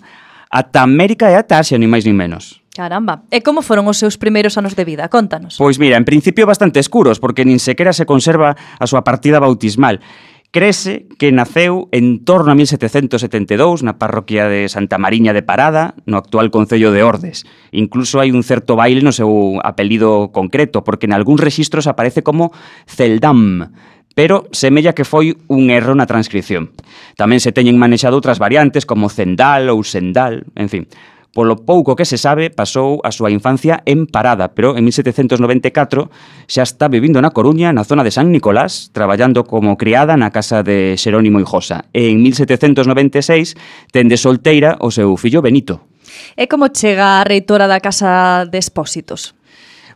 Ata América e ata Asia, ni máis ni menos. Caramba. E como foron os seus primeiros anos de vida? Contanos. Pois mira, en principio bastante escuros, porque nin sequera se conserva a súa partida bautismal. Crese que naceu en torno a 1772 na parroquia de Santa Mariña de Parada, no actual Concello de Ordes. Incluso hai un certo baile no seu apelido concreto, porque en algúns rexistros aparece como Celdam, pero semella que foi un erro na transcripción. Tamén se teñen manexado outras variantes como Zendal ou Sendal, en fin. Polo pouco que se sabe, pasou a súa infancia en Parada, pero en 1794 xa está vivindo na Coruña, na zona de San Nicolás, traballando como criada na casa de Xerónimo Hinojosa. E en 1796 tende solteira o seu fillo Benito. E como chega a reitora da Casa de Expósitos?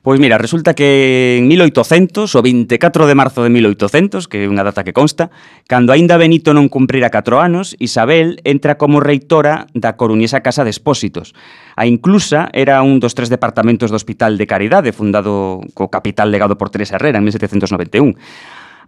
Pois mira, resulta que en 1800, o 24 de marzo de 1800, que é unha data que consta, cando aínda Benito non cumprira 4 anos, Isabel entra como reitora da coruñesa Casa de Expósitos. A inclusa era un dos tres departamentos do Hospital de Caridade, fundado co capital legado por Teresa Herrera en 1791.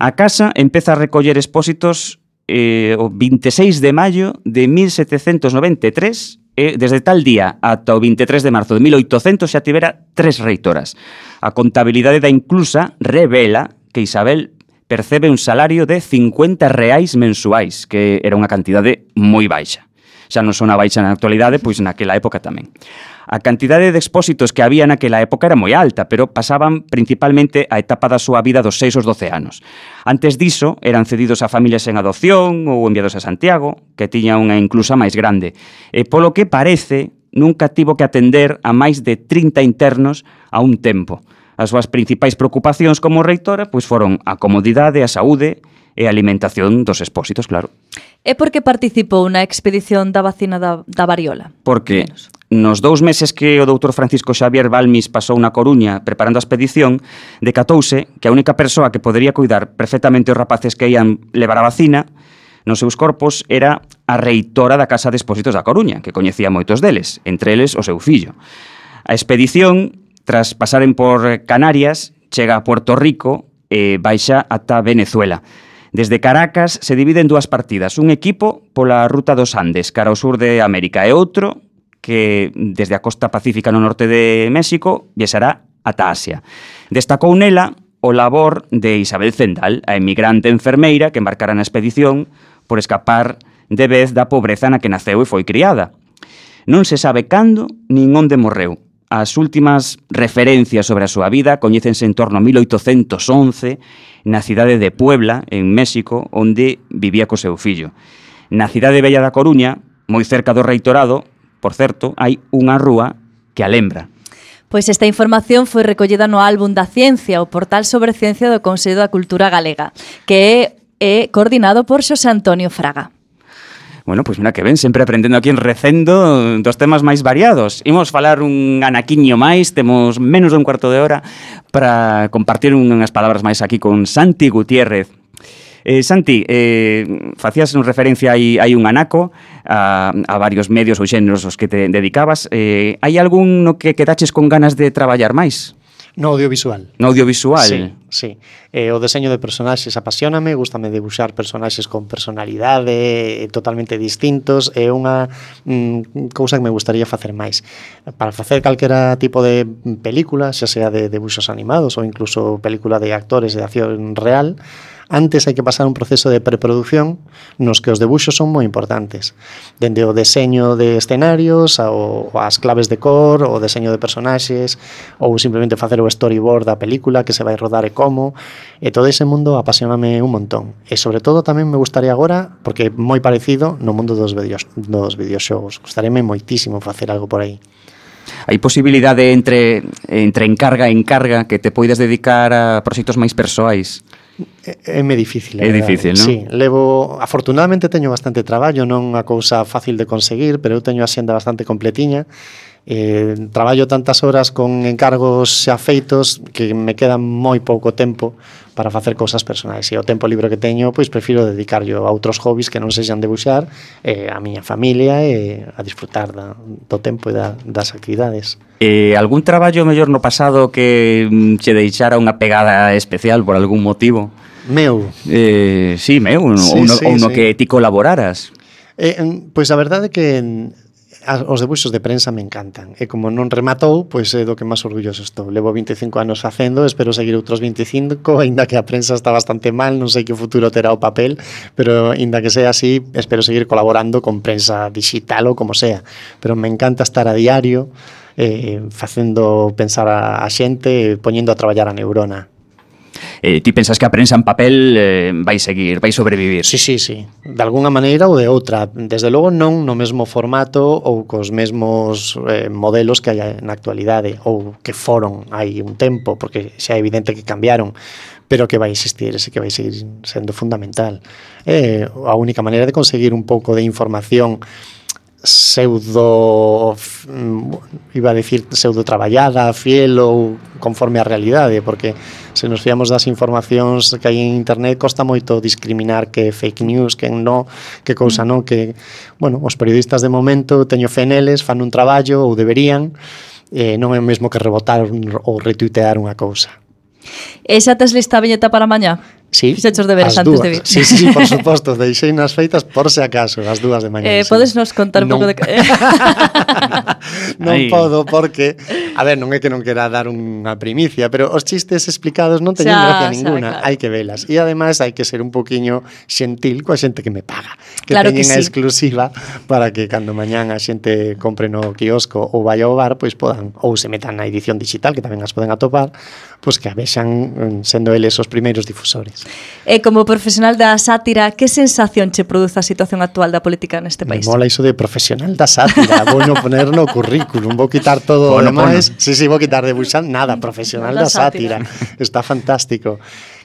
A casa empeza a recoller expósitos eh, o 26 de maio de 1793 e desde tal día ata o 23 de marzo de 1800 xa tivera tres reitoras. A contabilidade da inclusa revela que Isabel percebe un salario de 50 reais mensuais, que era unha cantidade moi baixa. Xa non son a baixa na actualidade, pois naquela época tamén. A cantidade de expósitos que había naquela época era moi alta, pero pasaban principalmente a etapa da súa vida dos 6 aos 12 anos. Antes diso, eran cedidos a familias en adopción ou enviados a Santiago, que tiña unha inclusa máis grande. E polo que parece, nunca tivo que atender a máis de 30 internos a un tempo. As súas principais preocupacións como reitora pois foron a comodidade, a saúde e a alimentación dos expósitos, claro. E por que participou na expedición da vacina da, da variola? Porque Menos. Nos dous meses que o doutor Francisco Xavier Balmis pasou na Coruña preparando a expedición, decatouse que a única persoa que podería cuidar perfectamente os rapaces que ian levar a vacina nos seus corpos era a reitora da Casa de Expósitos da Coruña, que coñecía moitos deles, entre eles o seu fillo. A expedición, tras pasaren por Canarias, chega a Puerto Rico e baixa ata Venezuela. Desde Caracas se divide en dúas partidas, un equipo pola ruta dos Andes, cara ao sur de América, e outro que desde a costa pacífica no norte de México viaxará ata Asia. Destacou nela o labor de Isabel Zendal, a emigrante enfermeira que embarcara na expedición por escapar de vez da pobreza na que naceu e foi criada. Non se sabe cando nin onde morreu. As últimas referencias sobre a súa vida coñécense en torno a 1811 na cidade de Puebla, en México, onde vivía co seu fillo. Na cidade bella da Coruña, moi cerca do reitorado, Por certo, hai unha rúa que a lembra. Pois esta información foi recollida no álbum da Ciencia, o portal sobre ciencia do Consello da Cultura Galega, que é é coordinado por Xosé Antonio Fraga. Bueno, pois mira que ben, sempre aprendendo aquí en Recendo dos temas máis variados. Imos falar un anaquiño máis, temos menos dun cuarto de hora para compartir unhas palabras máis aquí con Santi Gutiérrez, Eh, Santi, eh, facías referencia aí, hai un anaco a, a varios medios ou xéneros aos que te dedicabas. Eh, hai algún no que quedaches con ganas de traballar máis? No audiovisual. No audiovisual. Sí, sí. Eh, o deseño de personaxes apasioname, gustame debuxar personaxes con personalidade eh, totalmente distintos, é unha mm, cousa que me gustaría facer máis. Para facer calquera tipo de película, xa sea de debuxos animados ou incluso película de actores de acción real, Antes hai que pasar un proceso de preproducción nos que os debuxos son moi importantes. Dende o deseño de escenarios, ao, as claves de cor, o deseño de personaxes, ou simplemente facer o storyboard da película que se vai rodar e como. E todo ese mundo apasioname un montón. E sobre todo tamén me gustaría agora, porque é moi parecido no mundo dos, videos, dos videoxogos. Gustaríame moitísimo facer algo por aí. Hai posibilidade entre entre encarga e encarga que te poides dedicar a proxectos máis persoais? É me difícil. É difícil, non? Sí, levo, afortunadamente teño bastante traballo, non unha cousa fácil de conseguir, pero eu teño a xenda bastante completiña eh, traballo tantas horas con encargos xa feitos que me queda moi pouco tempo para facer cousas personais e o tempo libre que teño pois prefiro dedicarlo a outros hobbies que non sexan debuxar eh, a miña familia e eh, a disfrutar da, do tempo e da, das actividades eh, Algún traballo mellor no pasado que mm, che deixara unha pegada especial por algún motivo? Meu eh, Sí, meu, sí, ou no, sí, ou no sí. que ti colaboraras Eh, mm, pois a verdade é que mm, os debuxos de prensa me encantan. E como non rematou, pois é do que máis orgulloso estou. Levo 25 anos facendo, espero seguir outros 25, (laughs) aínda que a prensa está bastante mal, non sei que futuro terá o papel, pero aínda que sea así, espero seguir colaborando con prensa digital ou como sea. Pero me encanta estar a diario, eh, facendo pensar a, a xente, poñendo a traballar a neurona eh, ti pensas que a prensa en papel eh, vai seguir, vai sobrevivir. Sí, sí, sí. De alguna maneira ou de outra. Desde logo non no mesmo formato ou cos mesmos eh, modelos que hai na actualidade ou que foron hai un tempo, porque xa é evidente que cambiaron pero que vai existir, ese que vai seguir sendo fundamental. É eh, a única maneira de conseguir un pouco de información pseudo mm, iba a dicir pseudo traballada, fiel ou conforme á realidade, porque se nos fiamos das informacións que hai en internet costa moito discriminar que é fake news, que non, que cousa mm. non, que, bueno, os periodistas de momento teño fe neles, fan un traballo ou deberían, eh, non é o mesmo que rebotar ou retuitear unha cousa. Esa tes lista a viñeta para mañá? Sí. Fixechos de deberes antes de vir. Sí, sí, por (laughs) suposto, deixei nas feitas por se acaso, as dúas de mañá. Eh, sí. podes nos contar non. un pouco de... (laughs) non podo porque, a ver, non é que non quera dar unha primicia, pero os chistes explicados non teñen xa, gracia ninguna, claro. hai que velas. E ademais hai que ser un poquiño xentil coa xente que me paga, que claro teñen que sí. a exclusiva para que cando mañán a xente compre no quiosco ou vai ao bar, pois podan ou se metan na edición digital, que tamén as poden atopar, pois que a vexan mm, sendo eles os primeiros difusores. E como profesional da sátira, que sensación che produce a situación actual da política neste país? Me mola iso de profesional da sátira, (laughs) vou no poner no currículum, vou quitar todo o demais. Si, Sí, sí, vou quitar de Buxan, nada, profesional da, da sátira. sátira. Está fantástico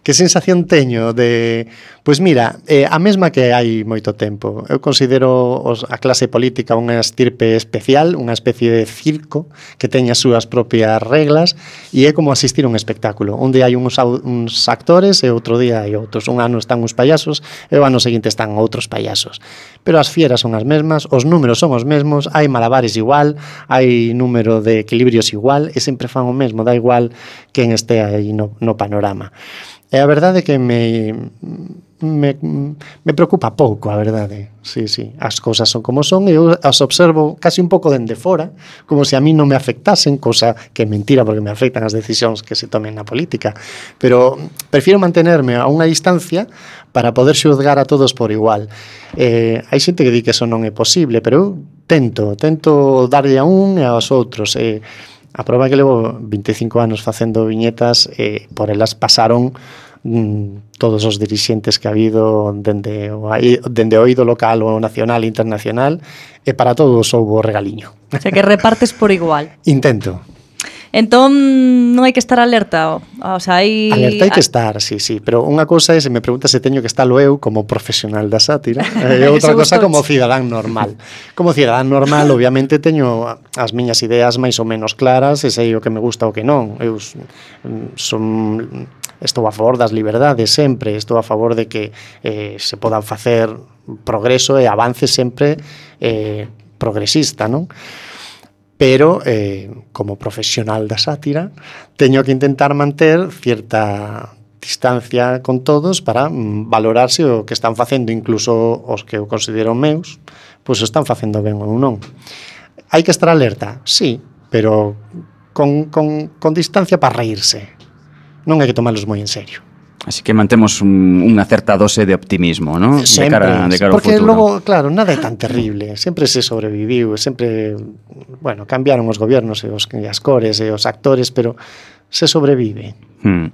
que sensación teño de... Pois mira, eh, a mesma que hai moito tempo. Eu considero os, a clase política unha estirpe especial, unha especie de circo que teña as súas propias reglas e é como asistir a un espectáculo. Un día hai uns, uns actores e outro día hai outros. Un ano están uns payasos e o ano seguinte están outros payasos. Pero as fieras son as mesmas, os números son os mesmos, hai malabares igual, hai número de equilibrios igual e sempre fan o mesmo, da igual quen este aí no, no panorama. E a verdade que me me, me preocupa pouco, a verdade. Sí, sí, as cousas son como son e eu as observo casi un pouco dende fora, como se a mí non me afectasen, cosa que é mentira porque me afectan as decisións que se tomen na política, pero prefiro mantenerme a unha distancia para poder xuzgar a todos por igual. Eh, hai xente que di que eso non é posible, pero eu tento, tento darlle a un e aos outros. Eh, A prova que levo 25 anos facendo viñetas, eh, por elas pasaron mm, todos os dirixentes que ha habido dende o, dende o ido local ou nacional e internacional, e para todos houbo regaliño. O sea que repartes por igual. Intento. Entón, non hai que estar alerta, o, o sea, hai... Alerta hai que estar, sí, sí, pero unha cousa é, se me pregunta se teño que estarlo eu como profesional da sátira, (laughs) e outra cousa como cidadán normal. Como cidadán normal, obviamente, teño as miñas ideas máis ou menos claras, e sei o que me gusta ou que non. Eu son estou a favor das liberdades sempre, estou a favor de que eh, se podan facer progreso e avance sempre eh, progresista, non? pero eh, como profesional da sátira teño que intentar manter cierta distancia con todos para mm, valorarse o que están facendo incluso os que eu considero meus pois están facendo ben ou non. Hai que estar alerta, sí pero con, con, con distancia para reírse. Non hai que tomalos moi en serio. Así que mantemos un, unha certa dose de optimismo, ¿no? Sempre, de cara, de cara porque ao futuro. logo, claro, nada é tan terrible, sempre se sobreviviu, sempre, bueno, cambiaron os gobiernos e os e as cores e os actores, pero se sobrevive. Hmm.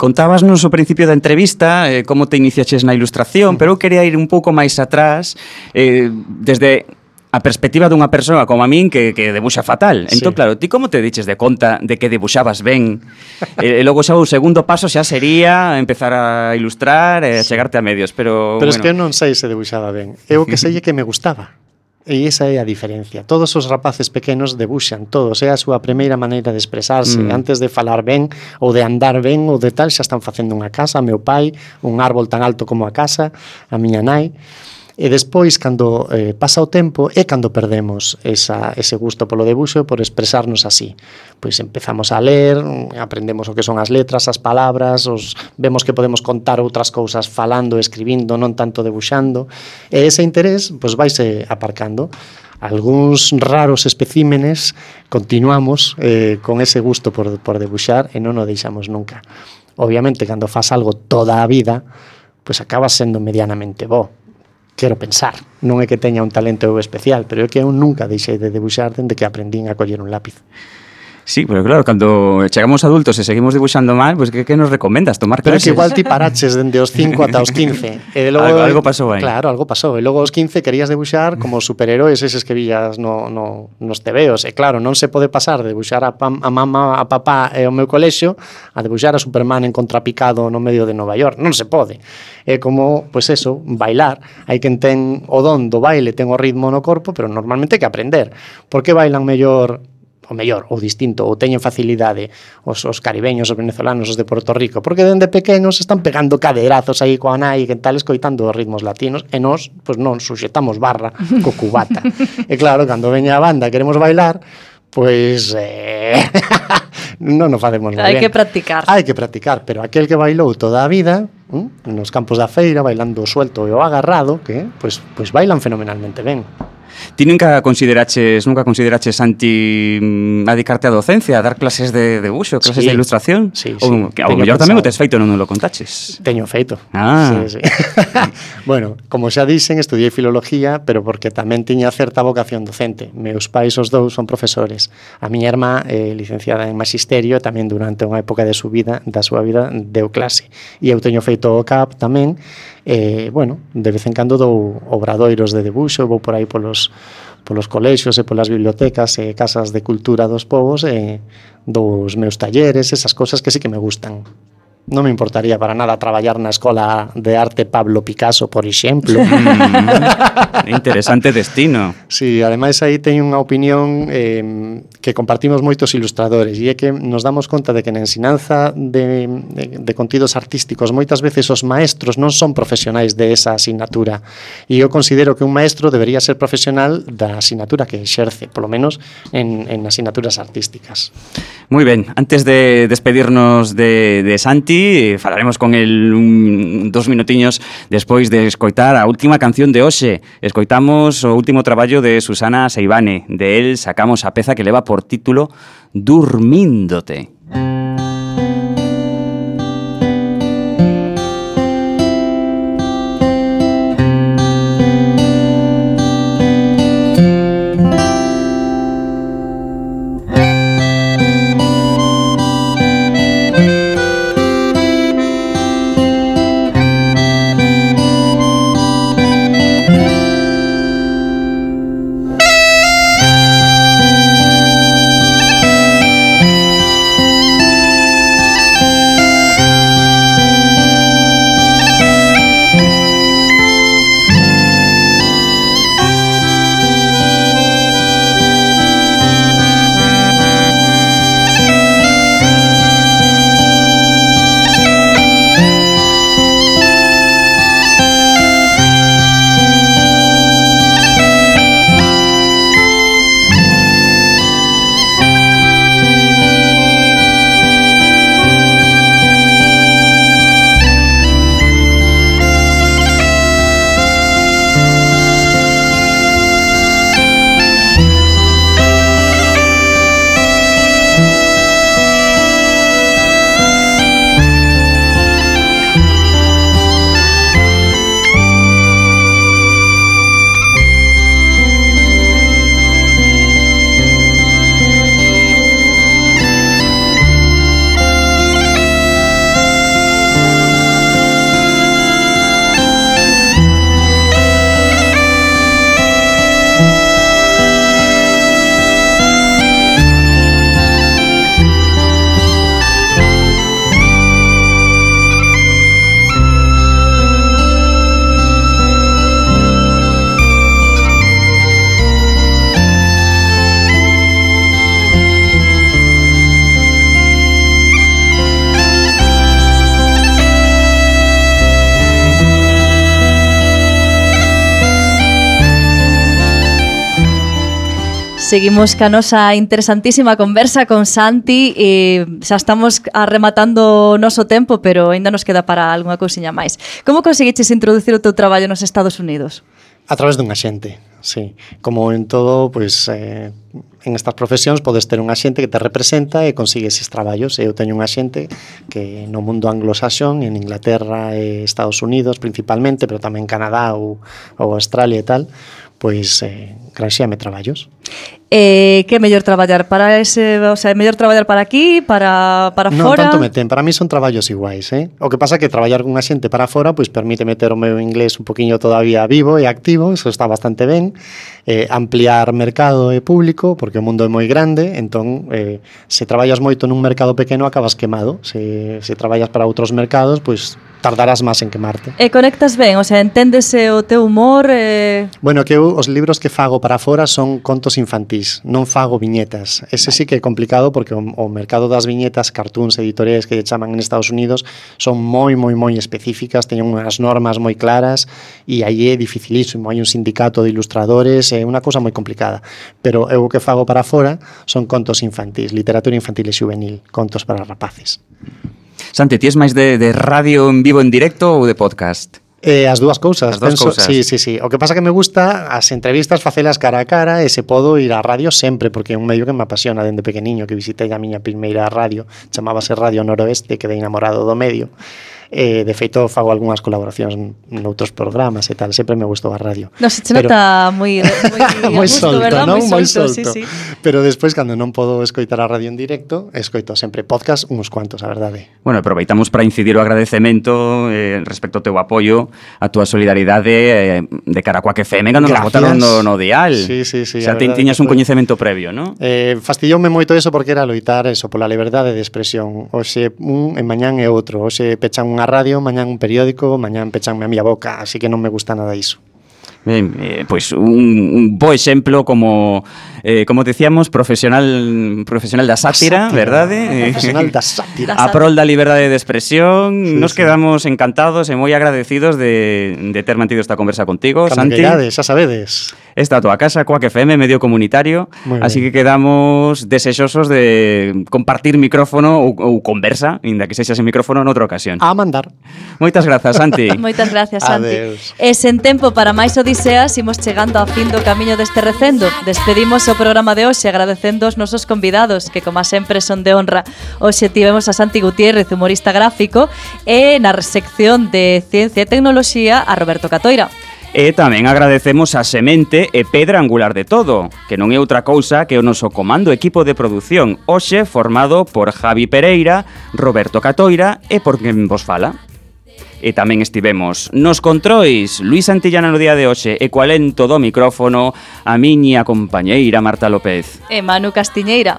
Contábasnos ao principio da entrevista eh, como te iniciaches na ilustración, hmm. pero eu quería ir un pouco máis atrás, eh, desde a perspectiva dunha persoa como a min que, que debuxa fatal. Entón, sí. claro, ti como te diches de conta de que debuxabas ben? e, e logo xa o segundo paso xa sería empezar a ilustrar e a chegarte a medios, pero... Pero bueno. es que eu non sei se debuxaba ben. Eu que sei é que me gustaba. E esa é a diferencia. Todos os rapaces pequenos debuxan, todos. É a súa primeira maneira de expresarse. Mm. Antes de falar ben, ou de andar ben, ou de tal, xa están facendo unha casa. Meu pai, un árbol tan alto como a casa, a miña nai. E despois, cando eh, pasa o tempo, é cando perdemos esa, ese gusto polo debuxo e por expresarnos así. Pois empezamos a ler, aprendemos o que son as letras, as palabras, os, vemos que podemos contar outras cousas falando, escribindo, non tanto debuxando. E ese interés pois vaise aparcando algúns raros especímenes continuamos eh, con ese gusto por, por debuxar e non o deixamos nunca. Obviamente, cando faz algo toda a vida, pois acaba sendo medianamente bo quero pensar. Non é que teña un talento especial, pero é que eu nunca deixei de debuxar dende que aprendín a coller un lápiz. Sí, pero claro, cando chegamos adultos e seguimos dibuixando mal, pois pues, que, que nos recomendas tomar clases? Pero que igual ti paraches dende os 5 ata os 15. (laughs) E logo, algo, algo pasou aí. Claro, algo pasou. E logo os 15 querías debuxar como superheróis eses que villas no, no, nos tebeos. E claro, non se pode pasar de debuxar a, pam, a mamá, a papá e o meu colexio a debuxar a Superman en contrapicado no medio de Nova York. Non se pode. É como, pois pues eso, bailar. Hai quen ten o don do baile, ten o ritmo no corpo, pero normalmente hai que aprender. Por que bailan mellor o mellor, ou distinto, ou teñen facilidade os, os caribeños, os venezolanos, os de Puerto Rico, porque dende pequenos están pegando caderazos aí coa nai que tal escoitando os ritmos latinos e nós pois non suxetamos barra (laughs) co cubata. e claro, cando veña a banda queremos bailar, pois eh, (laughs) non nos facemos moi ben. Hai que practicar. Hai que practicar, pero aquel que bailou toda a vida, ¿m? nos campos da feira, bailando o suelto e o agarrado, que pois, pois bailan fenomenalmente ben. Ti nunca consideraches, nunca consideraches Santi mm, a dedicarte a docencia, a dar clases de debuxo, clases sí. de ilustración? Sí, sí. Ou, que, ao mellor tamén o tes feito non lo contaches. Teño feito. Ah. Sí, sí. (laughs) bueno, como xa dicen, estudiei filología, pero porque tamén tiña certa vocación docente. Meus pais os dous son profesores. A miña irmá é eh, licenciada en magisterio e tamén durante unha época de su vida, da súa vida deu clase. E eu teño feito o CAP tamén, E, bueno, de vez en cando dou obradoiros de debuxo, vou por aí polos, polos colexios e polas bibliotecas e casas de cultura dos povos e dous meus talleres, esas cosas que sí que me gustan. Non me importaría para nada traballar na Escola de Arte Pablo Picasso, por exemplo. (laughs) Mm, interesante destino. Sí, ademais aí teño unha opinión eh, que compartimos moitos ilustradores e é que nos damos conta de que na ensinanza de, de, de contidos artísticos moitas veces os maestros non son profesionais de esa asignatura e eu considero que un maestro debería ser profesional da asignatura que exerce polo menos en, en asignaturas artísticas. Moi ben, antes de despedirnos de, de Santi falaremos con el un, dos minutiños despois de escoitar a última canción de hoxe. Escoitamos o último traballo de Susana Seibane de él sacamos a peza que leva por título Durmíndote. Seguimos ca nosa interesantísima conversa con Santi e xa estamos arrematando o noso tempo, pero aínda nos queda para algunha cousiña máis. Como conseguiches introducir o teu traballo nos Estados Unidos? A través dun axente, sí. Como en todo, pois, pues, eh, en estas profesións podes ter un axente que te representa e consigues eses traballos. Eu teño un axente que no mundo anglosaxón, en Inglaterra e Estados Unidos principalmente, pero tamén Canadá ou, ou Australia e tal, pois eh, granxeame traballos. Eh, que é mellor traballar para ese, o sea, é mellor traballar para aquí, para para non, fora? Non tanto meten, para mí son traballos iguais, eh? O que pasa é que traballar cunha xente para fora pois permite meter o meu inglés un poquinho todavía vivo e activo, eso está bastante ben, eh, ampliar mercado e público, porque o mundo é moi grande, entón eh, se traballas moito nun mercado pequeno acabas quemado, se se traballas para outros mercados, pois tardarás máis en quemarte. E conectas ben, o sea, enténdese o teu humor? Eh... Bueno, que eu os libros que fago para fora son contos infantís, non fago viñetas. Ese sí que é complicado porque o, o mercado das viñetas, cartoons, editoriais que lle chaman en Estados Unidos, son moi, moi, moi específicas, teñen unhas normas moi claras e aí é dificilísimo. Hai un sindicato de ilustradores, é unha cousa moi complicada. Pero eu o que fago para fora son contos infantís, literatura infantil e juvenil, contos para rapaces. Santi, ti es máis de, de radio en vivo en directo ou de podcast? Eh, as dúas cousas. As dúas Penso, cousas. Sí, sí, sí. O que pasa que me gusta as entrevistas facelas cara a cara e se podo ir á radio sempre, porque é un medio que me apasiona dende pequeniño, que visitei a miña primeira radio, chamábase Radio Noroeste, quedei enamorado do medio eh, de feito fago algunhas colaboracións noutros programas e tal, sempre me gustou a radio. No, se che nota (laughs) moi moi, moi solto, verdad? non? Moi solto, sí, sí. Pero despois cando non podo escoitar a radio en directo, escoito sempre podcast uns cuantos, a verdade. Bueno, aproveitamos para incidir o agradecemento eh, respecto ao teu apoio, a túa solidaridade eh, de cara a Coaque FM, cando nos botaron no, no dial. Sí, sí, sí. Xa o sea, ti tiñas un foi... coñecemento previo, non? Eh, fastidioume moito eso porque era loitar eso pola liberdade de expresión. Oxe un e mañán e outro, oxe pechan unha radio, mañán un periódico, mañán pechanme a miña boca, así que non me gusta nada iso. Eh, pois un, un bo exemplo como eh, como decíamos, profesional profesional da sátira, Sátira, verdade? (laughs) Profesional da sátira. A prol da liberdade de expresión, Sí, nos sí. quedamos encantados e moi agradecidos de, de ter mantido esta conversa contigo, Cando Santi. queirades, xa sabedes. esta a tua casa, coa FM, medio comunitario, así que quedamos desexosos de compartir micrófono ou, ou conversa, inda que sexa sen micrófono noutra ocasión. A mandar. Moitas grazas, Santi. (laughs) Moitas gracias, Santi. Adeus. E sen tempo para máis odiseas, imos chegando ao fin do camiño deste recendo. Despedimos o programa de hoxe agradecendo os nosos convidados, que como sempre son de honra. Hoxe tivemos a Santi Gutiérrez, humorista gráfico, e na sección de Ciencia e Tecnoloxía a Roberto Catoira. E tamén agradecemos a semente e pedra angular de todo, que non é outra cousa que o noso comando equipo de produción, hoxe formado por Javi Pereira, Roberto Catoira e por quen vos fala. E tamén estivemos nos controis, Luis Antillana no día de hoxe e coalento do micrófono a miña compañeira Marta López. E Manu Castiñeira.